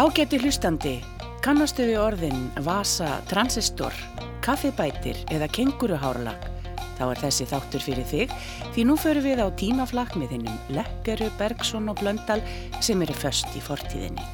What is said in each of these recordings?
Ágæti hlustandi, kannastu við orðin vasa, transistor, kaffibætir eða kenguruhárlag? Þá er þessi þáttur fyrir þig því nú förum við á tímaflakk með hinnum Lekkeru, Bergson og Blöndal sem eru först í fortíðinni.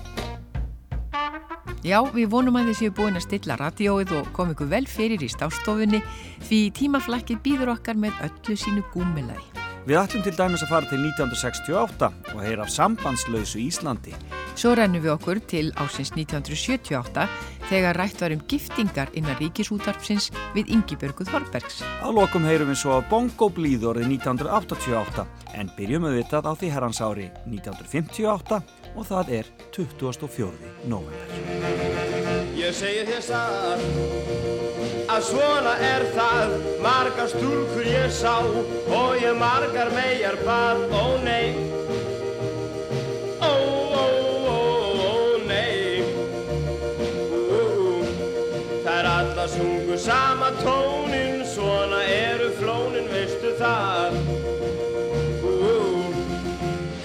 Já, við vonum að þið séu búin að stilla radíóið og kom ykkur vel fyrir í stástofunni því tímaflakkið býður okkar með öllu sínu gúmilægi. Við ætlum til dæmis að fara til 1968 og heyra af sambandslausu Íslandi. Svo rennum við okkur til ásins 1978 þegar rætt var um giftingar innan ríkisútarpsins við Yngibjörgu Þorbergs. Á lokum heyrum við svo bongo blíðorði 1988 en byrjum við vitað á því herrans ári 1958 og það er 24. november. Ég segi þér satt að svona er það margar stúrkur ég sá og ég margar megar bað, ó nei ó, ó, sungu sama tónin svona eru flónin, veistu það?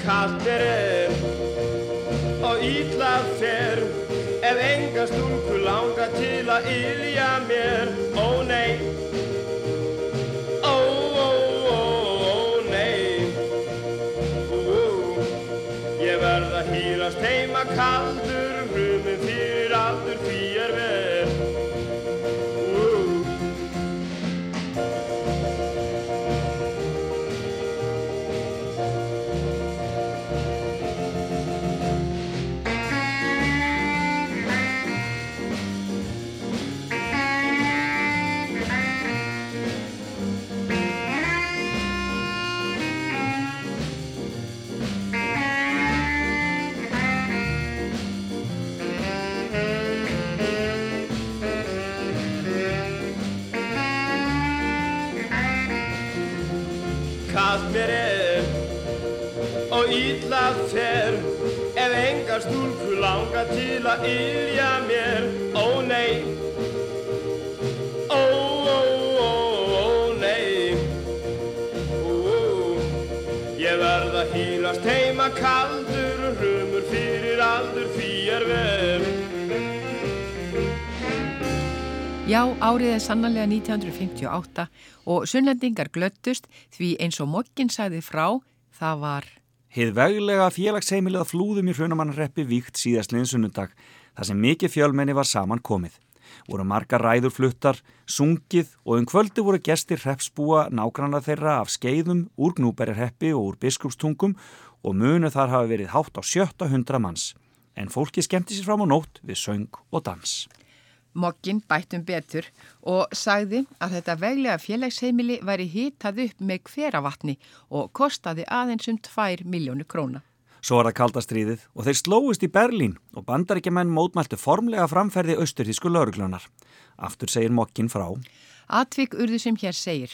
Kallt er er og ítla fer. Ef enga stúlku langa til að ylja mér Ó nei. Ó, ó, ó, ó nei. Ég verð að hýrast heima kaldur ítla fer. Ef enga stúlku langa til að ylja mér Ó nei. Ó, ó, ó, ó nei. Ú, Ég verð að hýrast heima kaldur Rumur fyrir aldur er verð Já, árið er sannlega 1958 og sunnlendingar glöttust því eins og mokkin sagði frá, það var Hið veglega félagsheimilið að flúðum í hrunamannarreppi víkt síðastliðin sunnundag þar sem mikið fjölmenni var saman komið. Voru margar ræður fluttar, sungið og um kvöldi voru gestir hreppsbúa nágranna þeirra af skeiðum úr gnúberirreppi og úr biskupstungum og munu þar hafa verið hátt á sjötta hundra manns. En fólki skemmti sér fram á nótt við söng og dans. Mokkin bættum betur og sagði að þetta veglega félagsheimili væri hitað upp með hveravatni og kostaði aðeins um 2 miljónu króna. Svo var það kaldastriðið og þeir slóist í Berlín og bandaríkjaman mótmæltu formlega framferði austurþísku lauruglunar. Aftur segir Mokkin frá. Atvik urðu sem hér segir.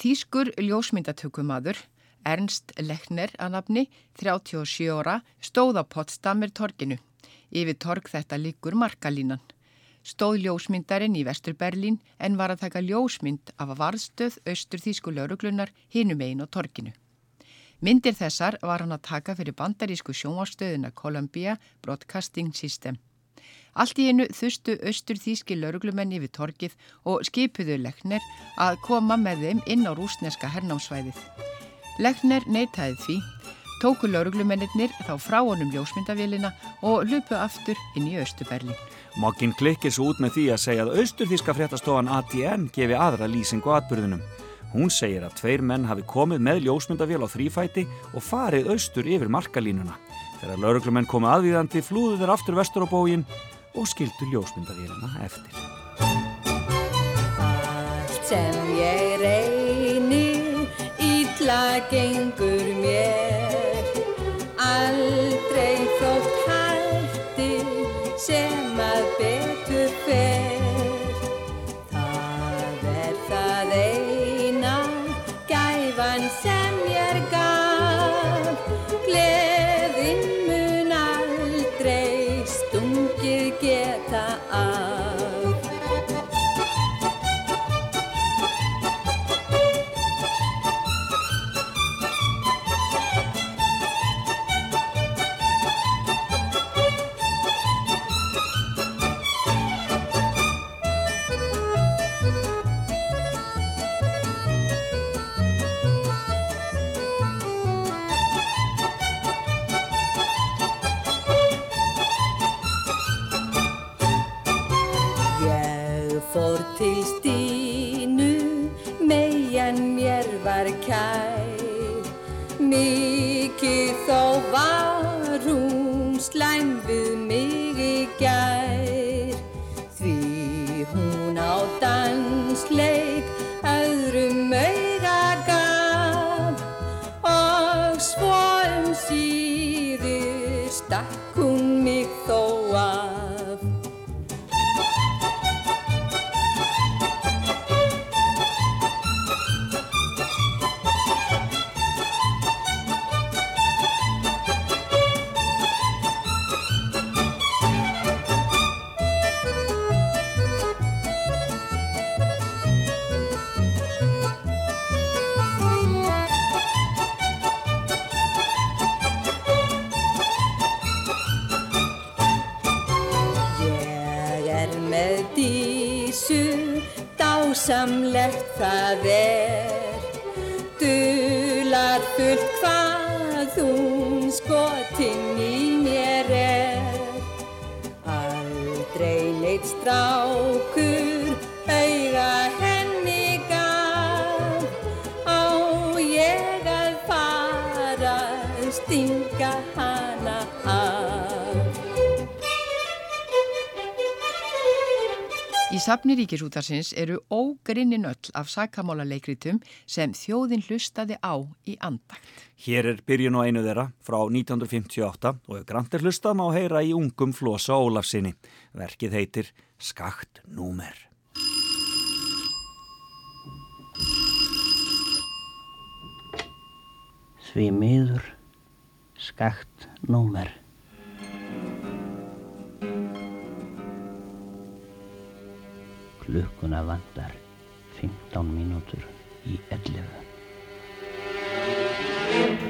Þýskur ljósmyndatökumadur, Ernst Lechner að nafni, 37 ára, stóð á Potsdamer torginu. Yfir torg þetta líkur markalínan. Stóð ljósmyndarinn í Vestur Berlín en var að taka ljósmynd af að varðstöð austur þýsku lauruglunar hinum einn á torginu. Myndir þessar var hann að taka fyrir bandarísku sjónvarstöðuna Columbia Broadcasting System. Allt í einu þustu austur þýski lauruglumenn yfir torgið og skipuðu Lechner að koma með þeim inn á rúsneska hernámsvæðið. Lechner neytaði því, tóku lauruglumennir þá frá honum ljósmyndavélina og lupu aftur inn í Östuberlin. Mokkin klikkir svo út með því að segja að austurþíska fréttastofan ATN gefi aðra lýsingu atbyrðunum. Hún segir að tveir menn hafi komið með ljósmyndavél á þrýfæti og farið austur yfir markalínuna. Þegar lauruglumenn komið aðvíðandi flúðu þeir aftur vestur á bógin og skildu ljósmyndavélina eftir. Allt sem ég reyni, ítla gengur mér, 孤 Safni Ríkisútarsins eru ógrinnin öll af sakamála leikritum sem þjóðin hlustaði á í andakt. Hér er byrjun og einu þeirra frá 1958 og grandir hlusta má heyra í ungum flosa Ólafsinni. Verkið heitir Skakt númer. Því miður skakt númer. Klukkuna vandar 15 mínútur í 11.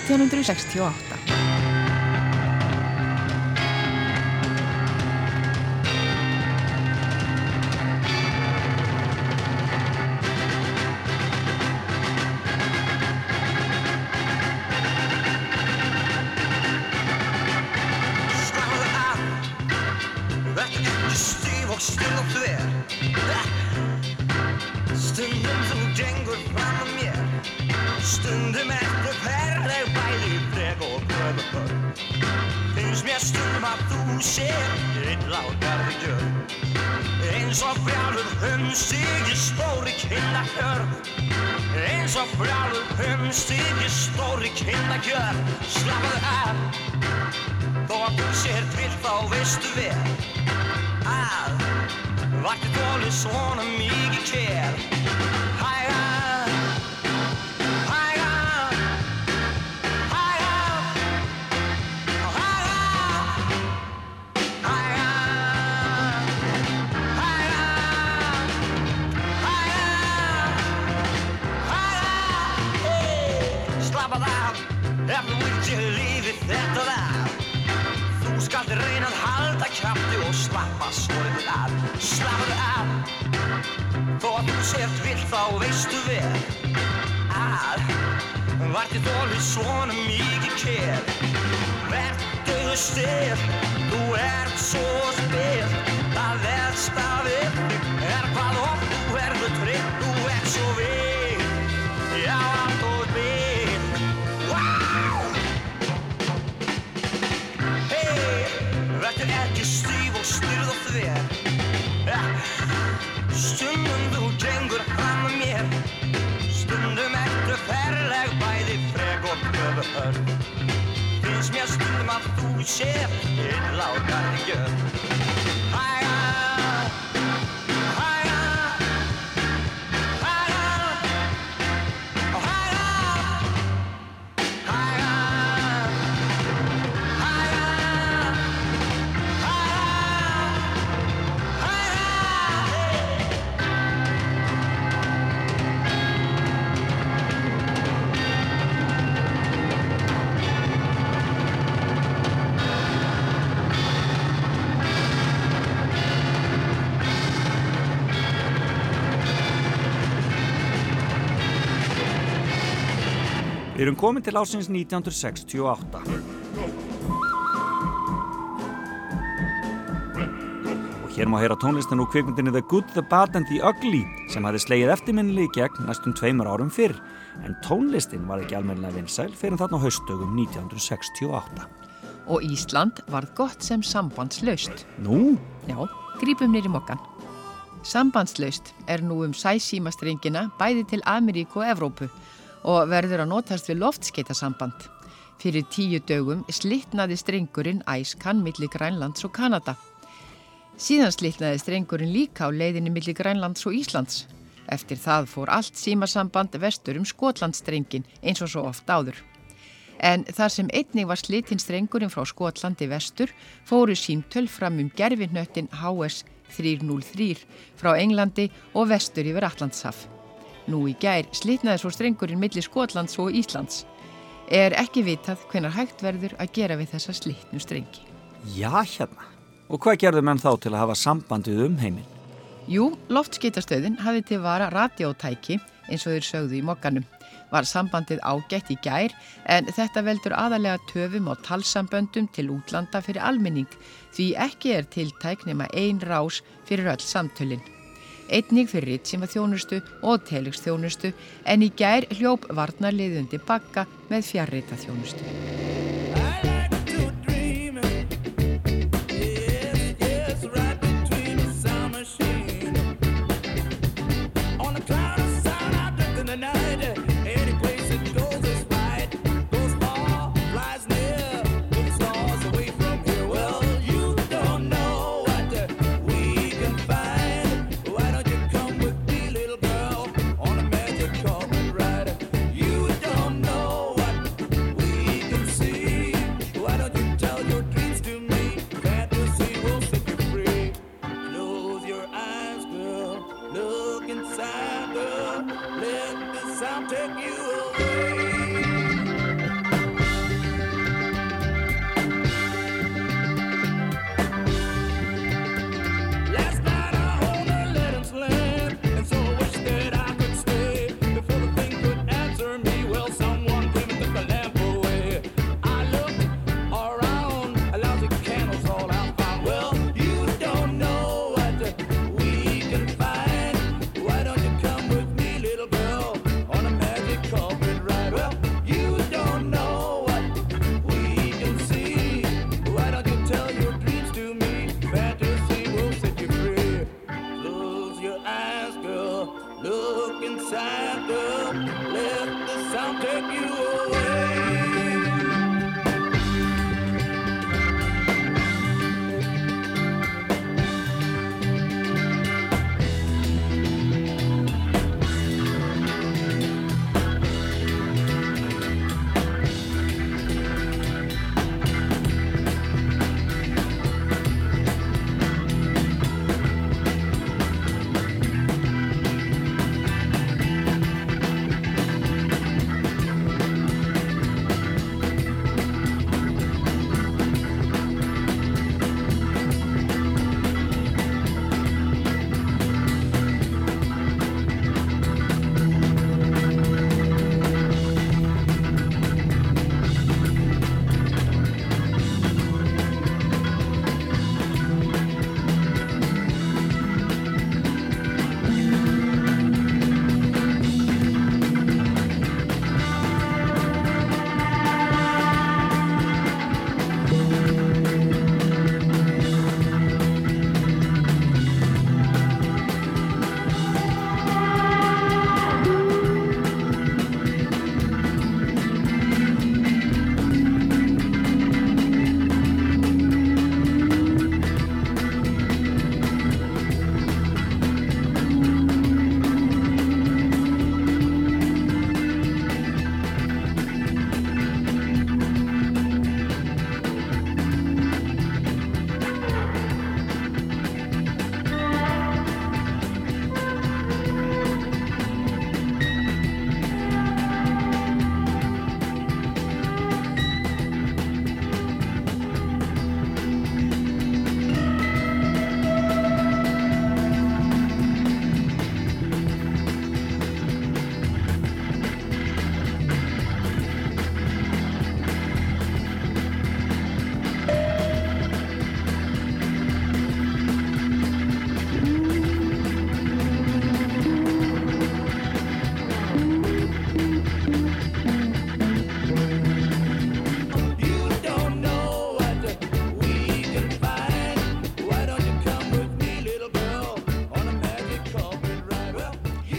1968 að þú sér illa Við erum komin til ásins 1968. Og hér má heyra tónlistin úr kvikmyndinni The Good, The Bad and The Ugly sem hafði slegið eftirminnilega í gegn næstum tveimur árum fyrr. En tónlistin var ekki almennilega vinsæl fyrir þarna á haustdögum 1968. Og Ísland varð gott sem sambandslaust. Nú, Já, grípum nýri mokkan. Sambandslaust er nú um sæsímastrengina bæði til Ameríku og Evrópu og verður að notast við loftskeitasamband. Fyrir tíu dögum slittnaði strengurinn æskan millir Grænlands og Kanada. Síðan slittnaði strengurinn líka á leiðinni millir Grænlands og Íslands. Eftir það fór allt símasamband vestur um Skotlandstrengin eins og svo oft áður. En þar sem einnig var slitinn strengurinn frá Skotlandi vestur fóru símtöl fram um gerfinnöttin HS 303 frá Englandi og vestur yfir Allandshaf. Nú í gær slitnaði svo strengurinn milli Skotlands og Íslands. Er ekki vitað hvenar hægt verður að gera við þessa slitnu strengi. já hérna. Og hvað gerðu menn þá til að hafa sambandið um heiminn? Jú, loftskeitastöðin hafði til vara radiótæki eins og þeir sögðu í mokkanum. Var sambandið ágætt í gær en þetta veldur aðalega töfum á talsamböndum til útlanda fyrir almenning því ekki er tiltæk nema ein rás fyrir öll samtölinn. Einnig fyrir ritsima þjónustu og telix þjónustu en í gær hljóp varnarliðundi bakka með fjarrita þjónustu. Thank you.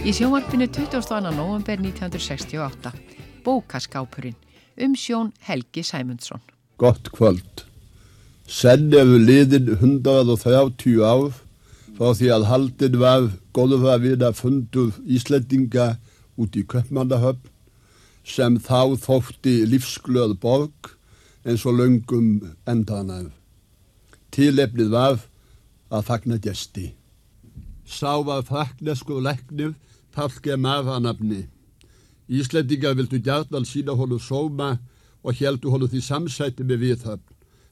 Í sjónvarpinu 22. november 1968, Bókaskápurinn, um sjón Helgi Sæmundsson. Gott kvöld. Senn eru liðin 130 ár frá því að haldin var góðurafina fundur Íslendinga út í Köpmannahöfn sem þá þótti lífsglöð borg eins og löngum endanar. Tilefnið var að fagna gesti. Sá var frakneskur leknir Pálke Maranafni. Íslendingar vildu gjarnan sína honu sóma og heldu honu því samsætti með viðhöfn.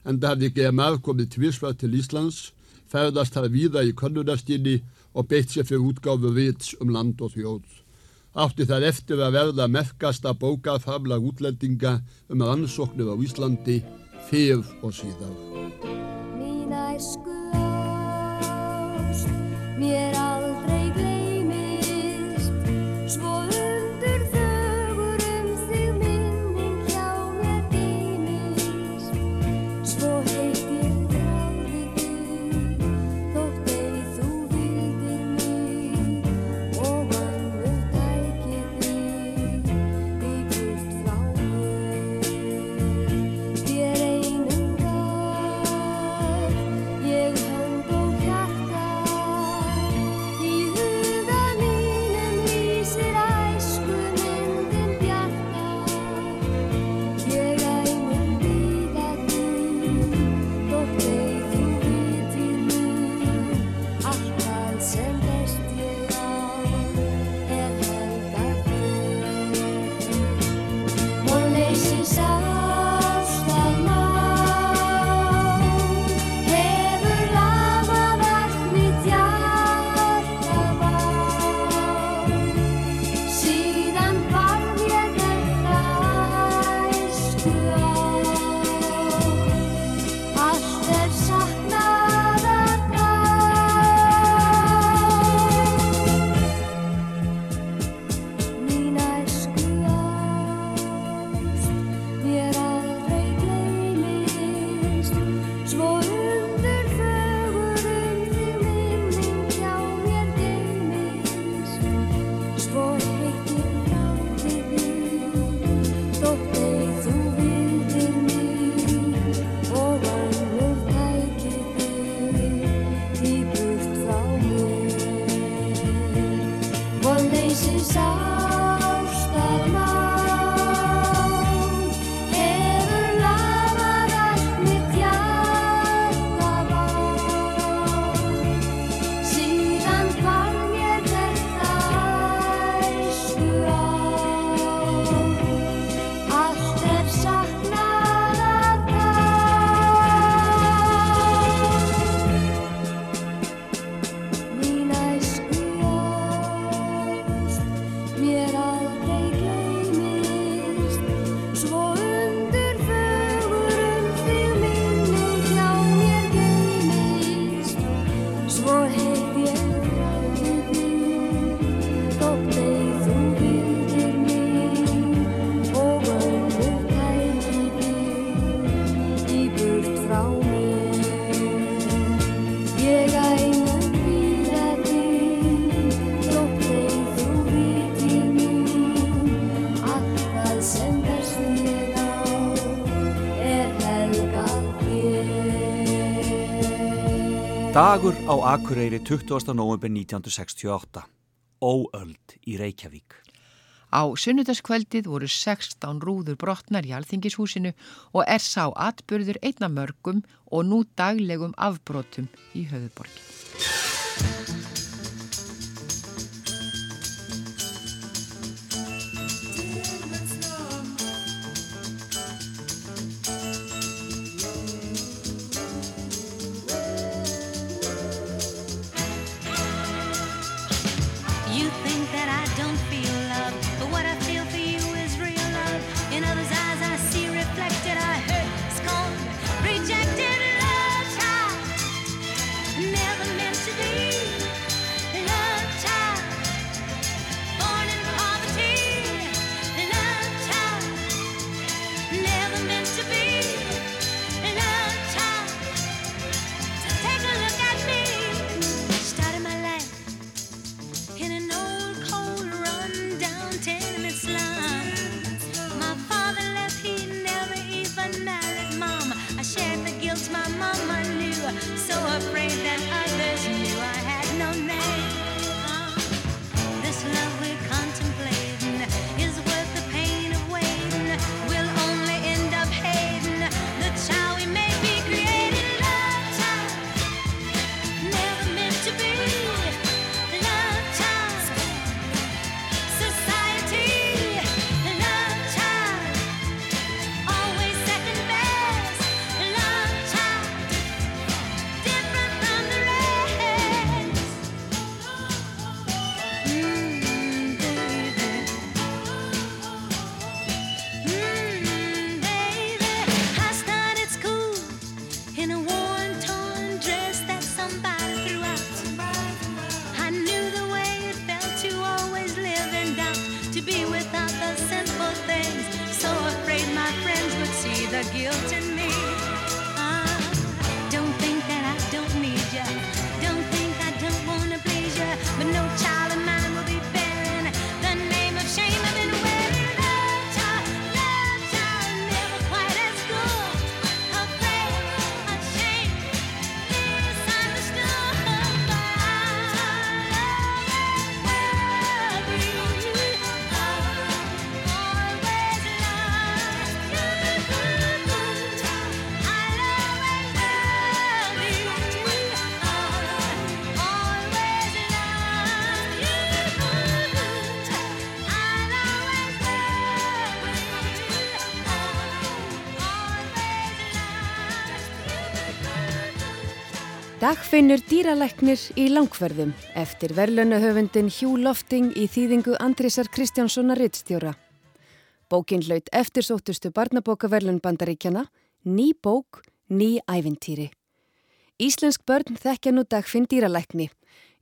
En það hafði GMR komið tvísvar til Íslands, ferðast þar víða í könnunastinni og beitt sér fyrir útgáfu vits um land og þjóð. Átti þar eftir að verða merkasta bókaframla útlendinga um rannsóknir á Íslandi fyrr og síðar. Mín æsku ást mér aldrei Dagur á Akureyri 20. november 1968. Óöld í Reykjavík. Á sunnudagskveldið voru 16 rúður brotnar í alþingishúsinu og er sá atbyrður einna mörgum og nú daglegum afbrotum í höfuborgin. Dagfinnur dýralæknir í langverðum eftir verðlunahöfundin Hjú Lofting í þýðingu Andrisar Kristjánssonar Rittstjóra. Bókin hlaut eftirsóttustu barnabókaverlun bandaríkjana, ný bók, ný ævintýri. Íslensk börn þekkja nú Dagfinn dýralækni.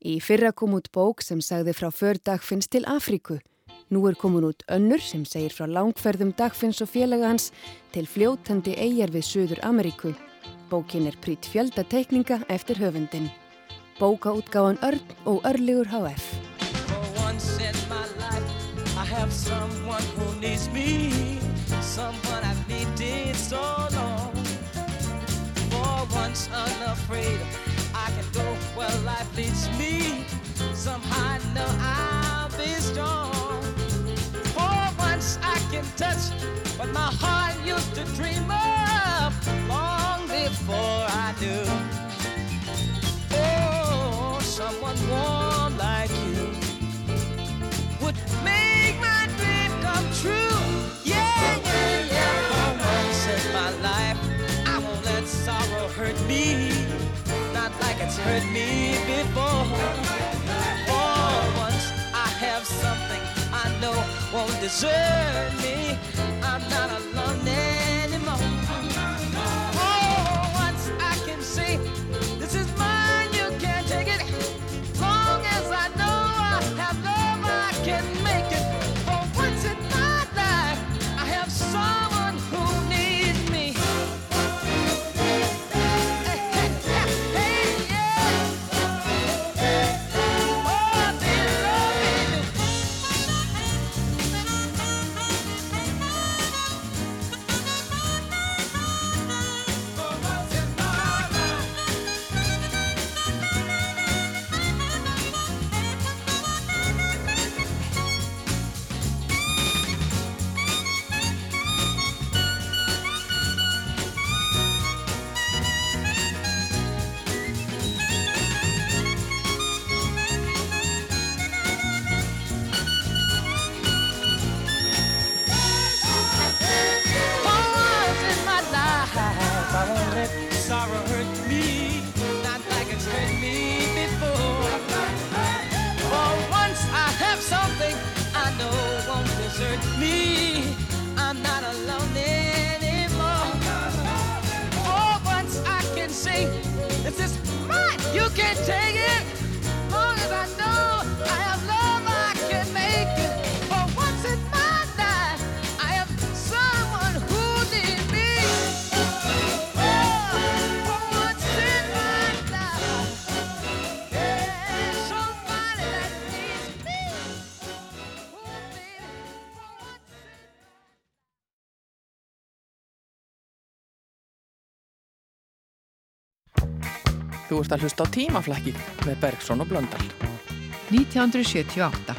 Í fyrra kom út bók sem sagði frá för Dagfinns til Afríku. Nú er komin út önnur sem segir frá langferðum Dagfinns og félaga hans til fljótandi eigjar við Suður Ameríku. Bókin er prýtt fjölda teikninga eftir höfundin. Bókaútgáðan Örn og Örligur HF. Somehow I know I'll be strong. For once I can touch, but my heart do. Oh, someone warm like you would make my dream come true. Yeah, yeah, yeah. For once in my life, I won't let sorrow hurt me, not like it's hurt me before. For once, I have something I know won't desert me. I'm not alone. Now. Þú ert að hlusta á tímaflækið með Bergson og Blöndal. 1978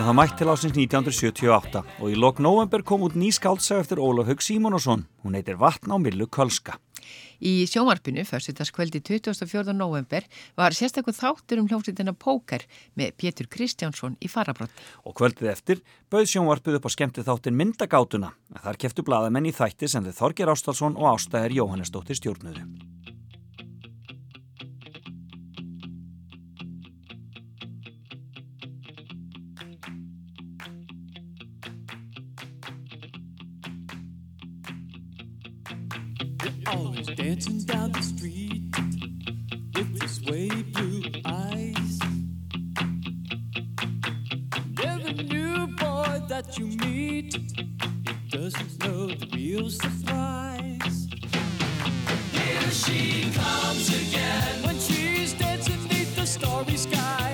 er það mætt til ásins 1978 og í lok november kom út ný skáltsaga eftir Ólaf Haug Símónasson. Hún heitir Vatn á millu Kölska. Í sjómarpinu, fyrstutaskveldi 24. november, var sérstaklega þáttur um hljómsýtina Póker með Pétur Kristjánsson í farabrott. Og kvöldið eftir bauð sjómarpið upp á skemmti þáttin Myndagátuna. Þar keftu bladamenn í þætti sem þið Þorger Ástalsson og ástæðir Jóhannesdóttir stjórnöðru. always dancing down the street with his way blue eyes. Never new boy that you meet, it doesn't know the real surprise. Here she comes again when she's dancing neath the starry sky.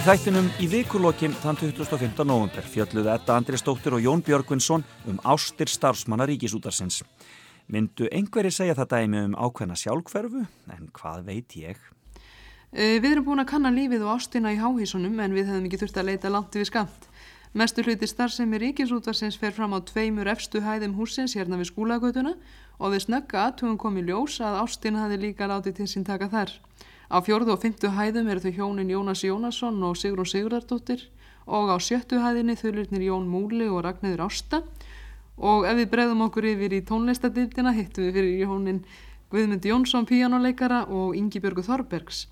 Í þættinum í vikulokkin þann 25. november fjölluðu Edda Andrisdóttir og Jón Björgvinsson um ástir starfsmanna ríkisútarsins. Myndu einhverji segja það dæmi um ákveðna sjálfhverfu, en hvað veit ég? Eh, Við erum búin að kanna lífið og ástina í háhísunum en við hefðum ekki þurft að leita langt við skamt. Mestu hluti starfsemi ríkisútvarsins fer fram á tveimur efstu hæðum húsins hérna við skúlagötuna og við snögga aðtugum kom í ljós að ástin hafi líka látið til sín taka þar. Á fjórðu og fymtu hæðum eru þau hjónin Jónas Jónasson og Sigrún Sigurðardóttir og á sjöttu hæðinni þulurnir Jón Múli og Ragnæður Ásta og ef við bregðum okkur yfir í tónlistadildina hittum við fyrir hjónin Guðmund Jónsson píjánuleikara og Ingi Björgu Þorbergs.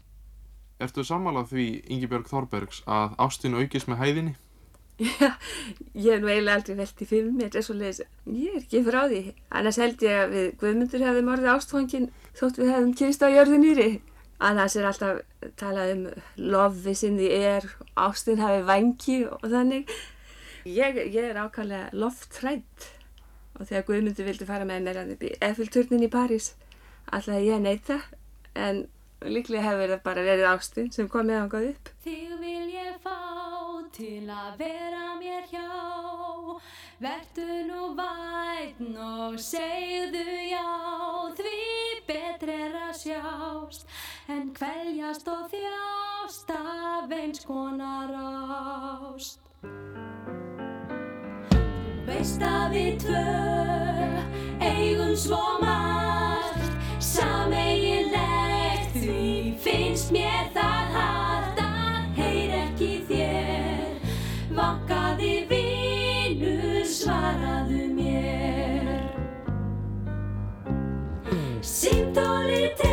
Ertu sammálað því, Ingibjörg Þorbergs, að ástin aukist með hæðinni? Já, ég hef nú eiginlega aldrei velt í fyrir mér, þetta er svo leiðis, ég er ekki frá því. Annars held ég að við Guðmundur hefðum orðið ástfangin þótt við hefðum kynst á jörðu nýri. Annars er alltaf talað um love is in the air, ástin hafi vangi og þannig. Ég, ég er ákvæmlega loftrætt og þegar Guðmundur vildi fara með mér að Eiffelturnin í París, alltaf ég neita, en líklega hefur það bara verið ástin sem kom með hangað upp. Þig vil ég fá til að vera mér hjá Vertu nú vætn og segðu já Því betri er að sjást En kveljast og þjást af eins konar ást. Veist að við tvö eigum svo margt Sameiginlegt því finnst mér það hart að heyr ekki þér. Vankaði vinur svaraðu mér. Símtóli tek,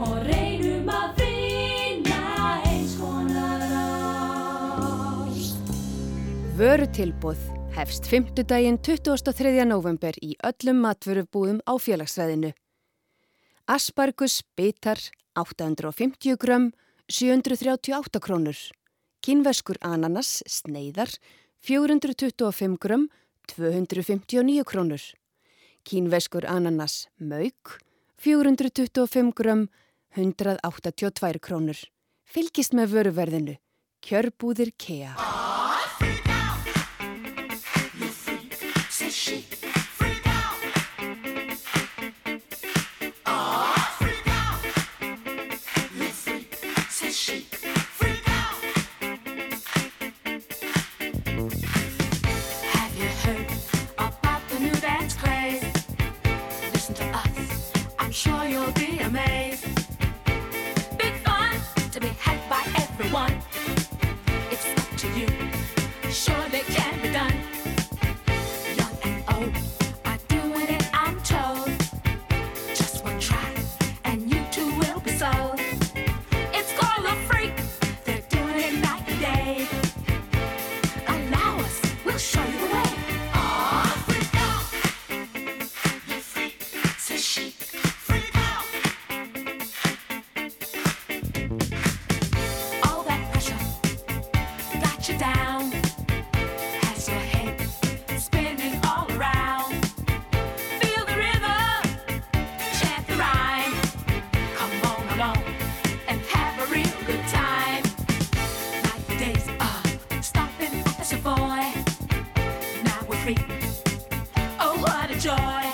Og reynum að finna eins konar ást Vörutilbúð hefst 5. daginn 23. november í öllum matvörubúðum á félagsræðinu. Aspargus bitar 850 grömm 738 krónur. Kínveskur ananas sneiðar 425 grömm 259 krónur. Kínveskur ananas mauk 425 grömm 182 krónur. Fylgist með vöruverðinu. Kjörbúðir KEA. Joy.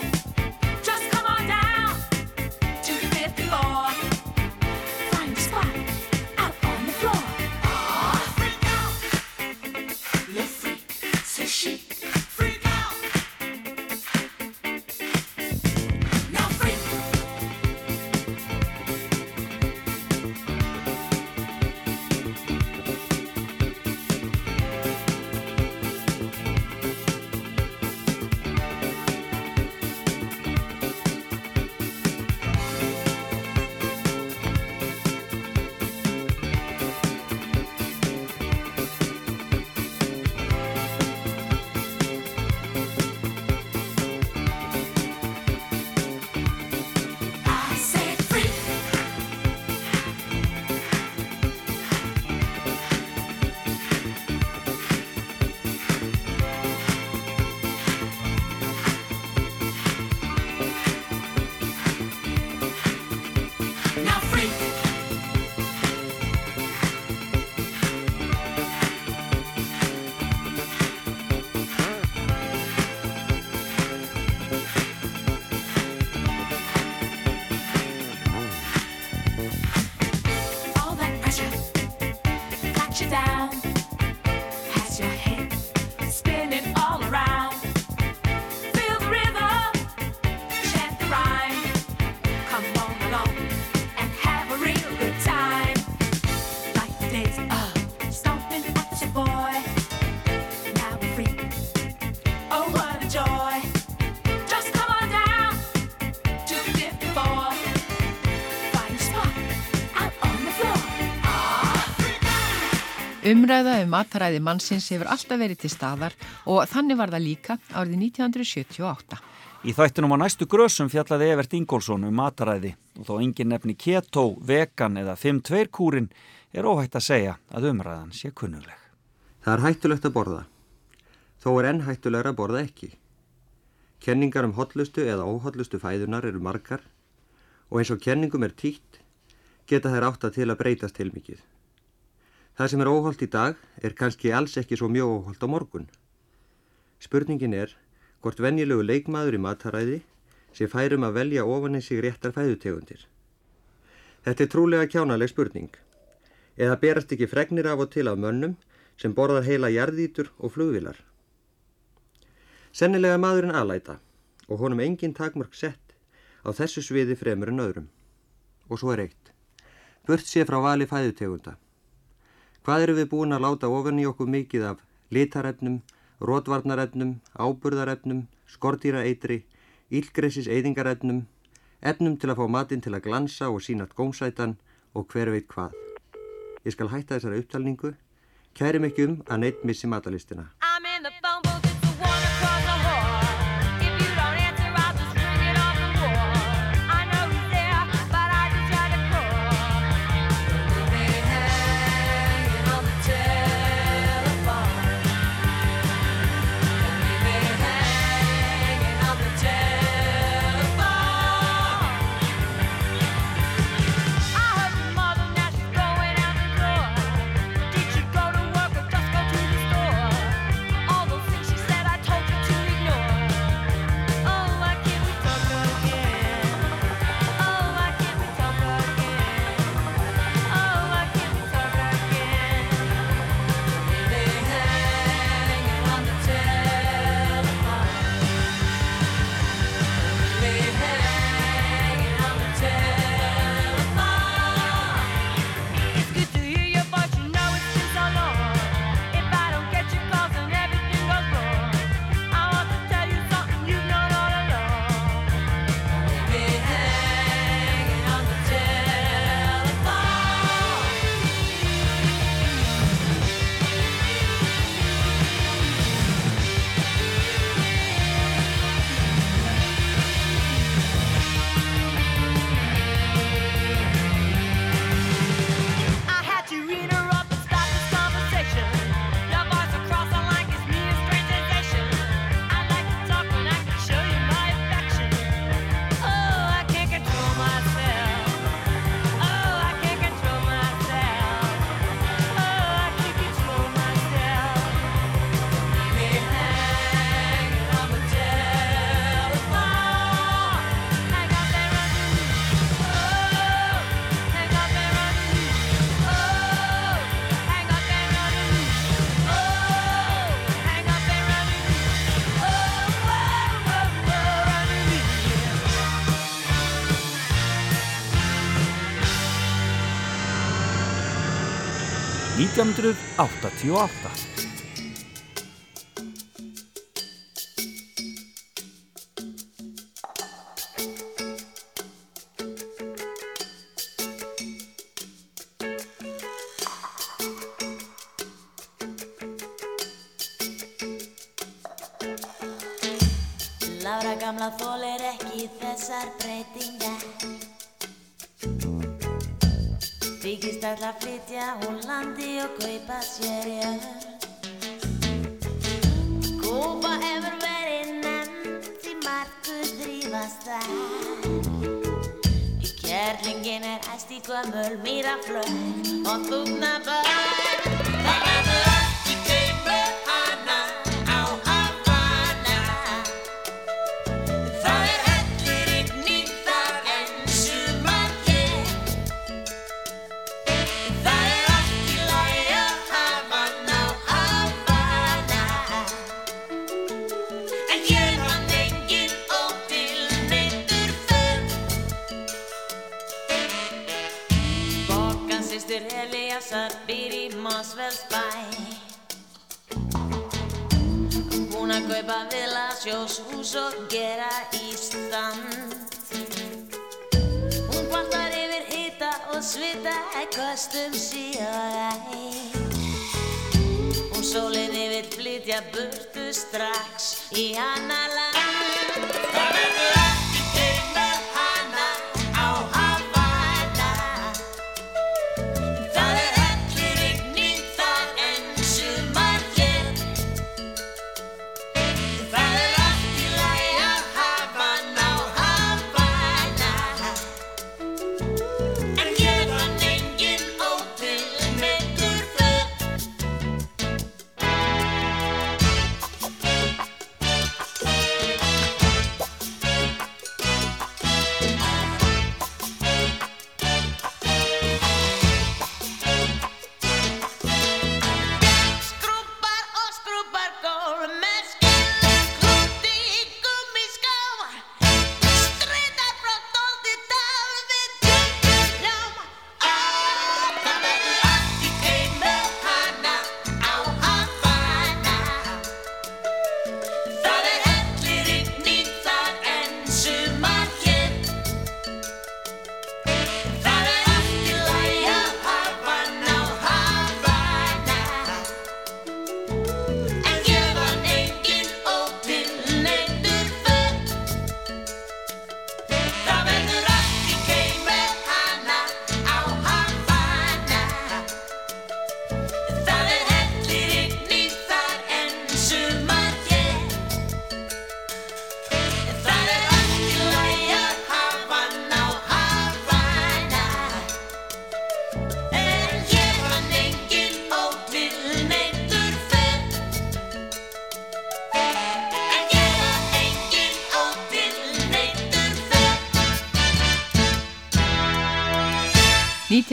Umræða um mataræði mannsins hefur alltaf verið til staðar og þannig var það líka árið 1978. Í þættinum á næstu grösum fjallaði Evert Ingólfsson um mataræði og þó engin nefni keto, vegan eða 5-2 kúrin er óhætt að segja að umræðan sé kunnugleg. Það er hættulegt að borða. Þó er enn hættulegra að borða ekki. Kenningar um hotlustu eða óhotlustu fæðunar eru margar og eins og kenningum er títt geta þær átt að til að breytast til mikið. Það sem er óholt í dag er kannski alls ekki svo mjög óholt á morgun. Spurningin er hvort venjulegu leikmaður í mataræði sé færum að velja ofan í sig réttar fæðutegundir. Þetta er trúlega kjánaleg spurning. Eða berast ekki fregnir af og til af mönnum sem borðar heila jarðítur og flugvilar. Sennilega maðurinn alæta og honum engin takmörk sett á þessu sviði fremur en öðrum. Og svo er eitt. Burt sé frá vali fæðutegunda. Hvað eru við búin að láta ofan í okkur mikið af litarefnum, rótvarnarefnum, áburðarefnum, skordýraeitri, ílgressis eyðingarefnum, efnum til að fá matinn til að glansa og sínat gómsætan og hver veit hvað. Ég skal hætta þessari upptalningu, kæri mikið um að neitt missi matalistina. 1988. Lára gamla þólir ekki þessar breytingar Þykist að flytja úr landi og kaupa sér jörð Kúpa hefur verið nefnd í margu þrýfast þar. Í kærlingin er æst í gömul mýraflöð og þúkna börn vilasjós hús og gera í stand Hún kvartar yfir hita og svita kostum síðan Hún sólinn yfir flytja burtu strax í hana land Það verður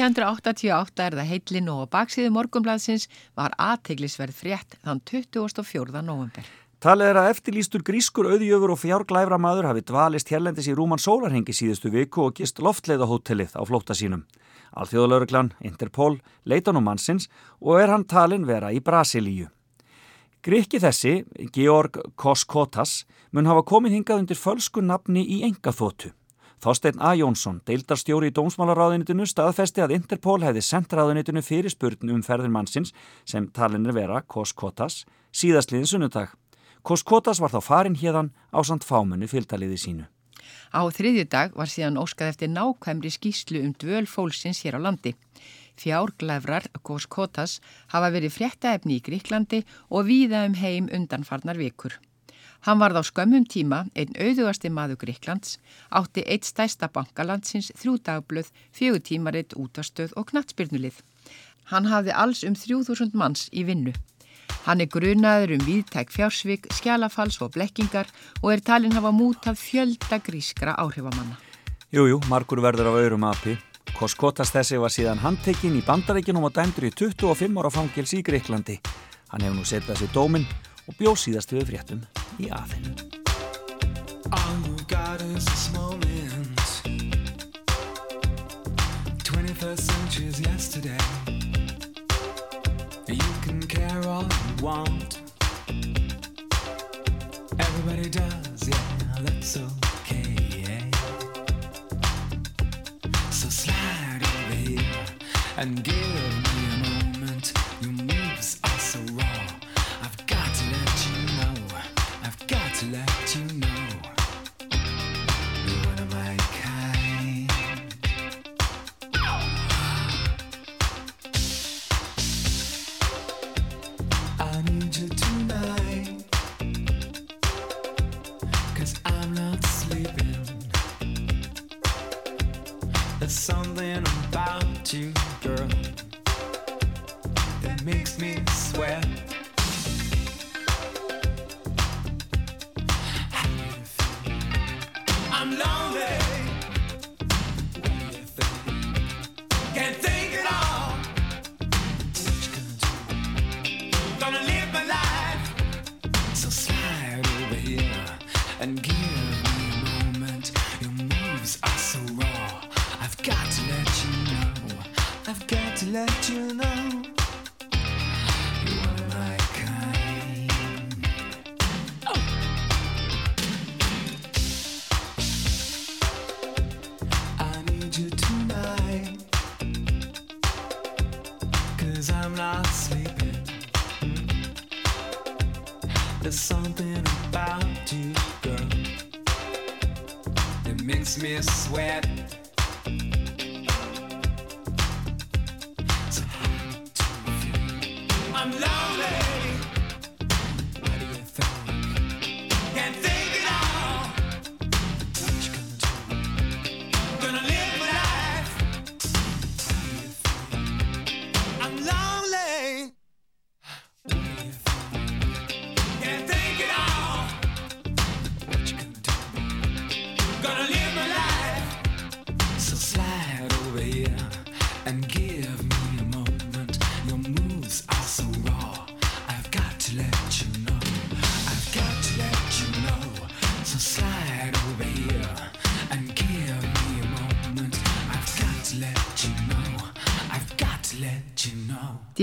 1988 er það heillin og baksíðu morgunbladsins var aðteglisverð frétt þann 24. november. Talið er að eftirlýstur grískur auðjöfur og fjárglæfra maður hafi dvalist hérlendis í Rúman Sólarhengi síðustu viku og gist loftleiðahótelið á flótta sínum. Alþjóðalauruglan, Interpol, leita nú mannsins og er hann talin vera í Brasilíu. Grikki þessi, Georg Koskotas, mun hafa komið hingað undir fölsku nafni í engaþótu. Þorstein A. Jónsson, deildarstjóri í Dómsmálaráðunitinu, staðfesti að Interpol hefði sendt ráðunitinu fyrir spurn um ferðin mannsins sem talin er vera Koskotas síðastliðin sunnudag. Koskotas var þá farin hérðan á samt fámunni fylgdaliði sínu. Á þriðju dag var síðan óskað eftir nákvæmri skýslu um dvöl fólksins hér á landi. Fjárglæfrar Koskotas hafa verið fréttaefni í Gríklandi og víða um heim undanfarnar vikur. Hann varð á skömmum tíma einn auðugasti maður Gríklands, átti eitt stærsta bankalandsins, þrjú dagblöð, fjögur tímaritt, útastöð og knattspyrnulið. Hann hafði alls um 3000 manns í vinnu. Hann er grunaður um viðtæk fjársvík, skjálafals og blekkingar og er talin hafa mútað fjölda grískra áhrifamanna. Jújú, margur verður af öðrum api. Koskotas þessi var síðan handtekinn í bandaríkinum og dæmdur í 25 ára fangils í Greiklandi. Hann hefur nú setjað sér dóminn og bjóð síðast við fréttum í aðeinu. All we've got is this moment. 21st century's yesterday. can care all you want. Everybody does, yeah, that's okay. Yeah. So slide over here and give here and give me a moment. Your moves are so raw. I've got to let you know. I've got to let you know.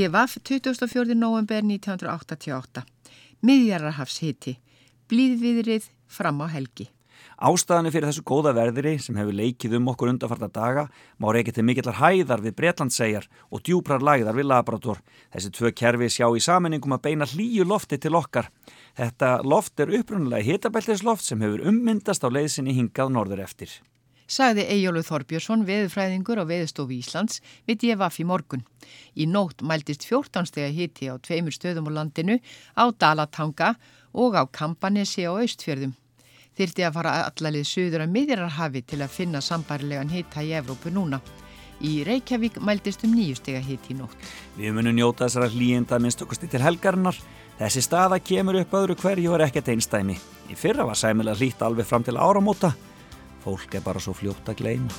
DFF 24. november 1988. Miðjararhafshiti. Blíðviðrið fram á helgi. Ástæðanir fyrir þessu góða verðiri sem hefur leikið um okkur undarfarta daga má reykja til mikillar hæðar við Bretlandssegar og djúprar læðar við Labrador. Þessi tvö kerfi sjá í samenningum að beina hlýju lofti til okkar. Þetta loft er upprunnulega hitabeltisloft sem hefur ummyndast á leiðsinni hingað norður eftir. Sagði Eyjólu Þorbjörnsson, veðufræðingur á veðustofu Íslands við DFF í morgun. Í nótt mæltist 14 stega hiti á tveimur stöðum á landinu, á Dalatanga og á Kampanesi á Austfjörðum. Þyrti að fara allalið suður að miðjararhafi til að finna sambarilegan hita í Evrópu núna. Í Reykjavík mæltist um nýju stega hiti í nótt. Við munum njóta þessara hlýjenda minnst okkusti til helgarinnar. Þessi staða kemur upp öðru hverju og er ekkert einstæmi. Í fyrra var sæmilega hlýtt alveg fram til áramóta. Fólk er bara svo fljótt að gleyma.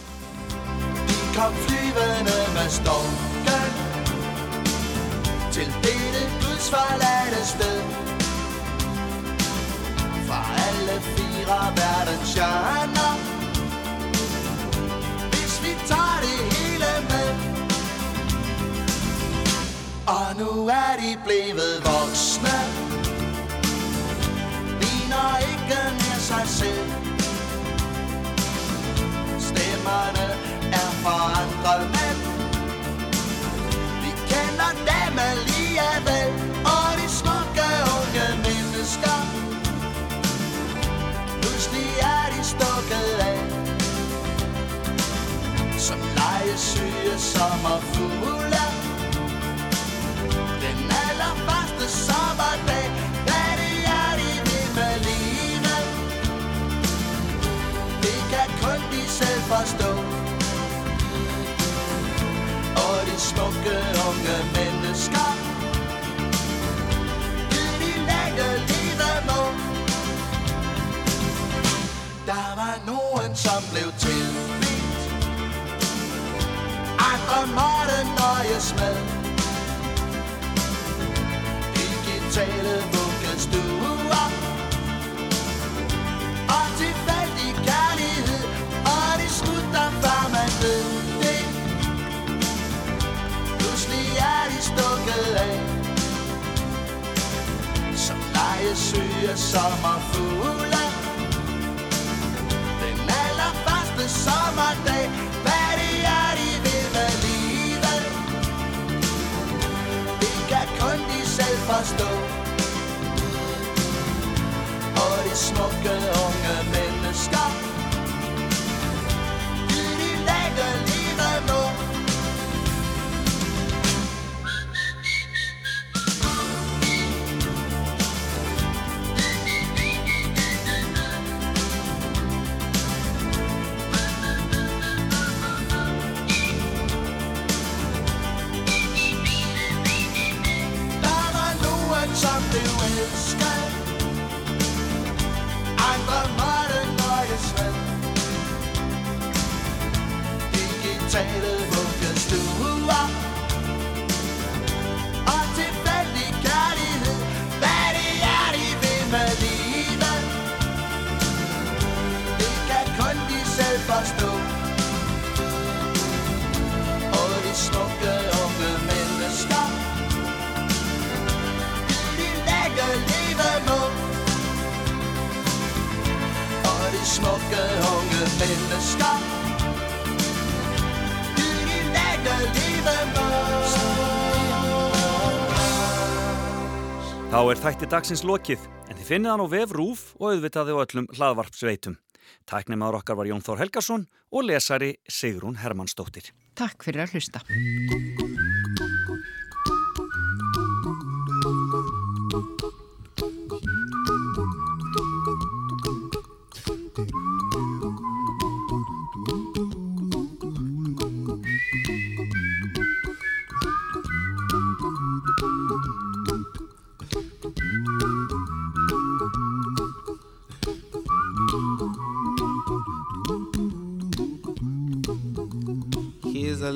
Kom flyvende med storken Til dette Guds sted. Fra alle fire verdens hjørner Hvis vi tager det hele med. Og nu er de blevet voksne. Ligner ikke mere sig selv. Stemmerne er forandret Men Vi kender dem alligevel Og de smukke unge mennesker. Pludselig er de stukket af Som legesyge sommerfugle. Den allerførste sommerdag forstå. Og de smukke unge mennesker. Vil de lægge livet må Der var nogen som blev tilbidt Andre måtte nøjes med. Digitale vuggestuer Og til det syge sommerfugle. Den allerførste sommerdag Hvad det er, de vil med livet. Det kan kun de selv forstå. Og de smukke unge mennesker er dagsins lokið, en þið finnið hann á vef Rúf og auðvitaði á öllum hlaðvarpsveitum. Tæknimaður okkar var Jón Þór Helgason og lesari Sigrún Hermannsdóttir. Takk fyrir að hlusta.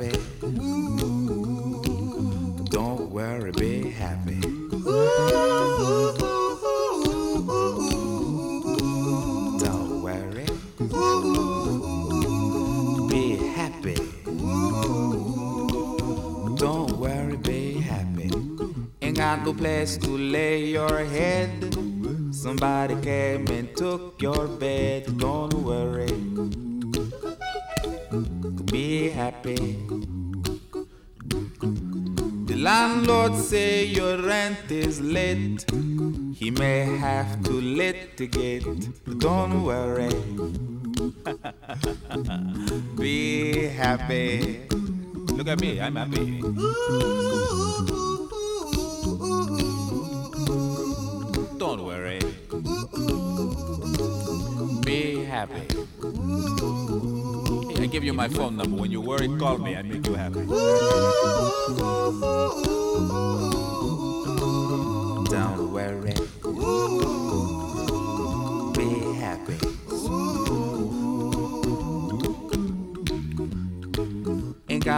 Be happy. Look at me, I'm happy. Don't worry. Be happy. Hey, I give you my phone number. When you worry, call me. I make you happy. Don't worry.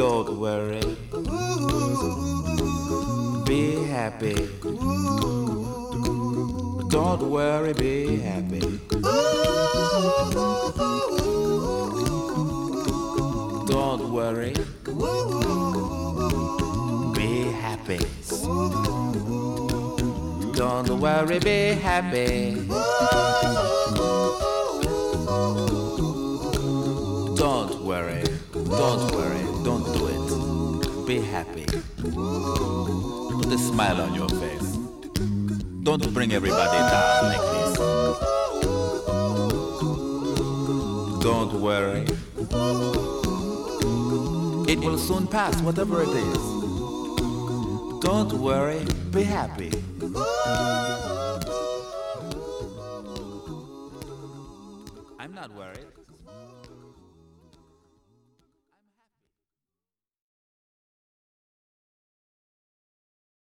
Don't worry. Be happy. Don't worry, be happy. Don't worry. Be happy. Don't worry, be happy. Don't worry. Don't worry. Be happy. Put a smile on your face. Don't bring everybody down like this. Don't worry. It will soon pass, whatever it is. Don't worry, be happy. I'm not worried.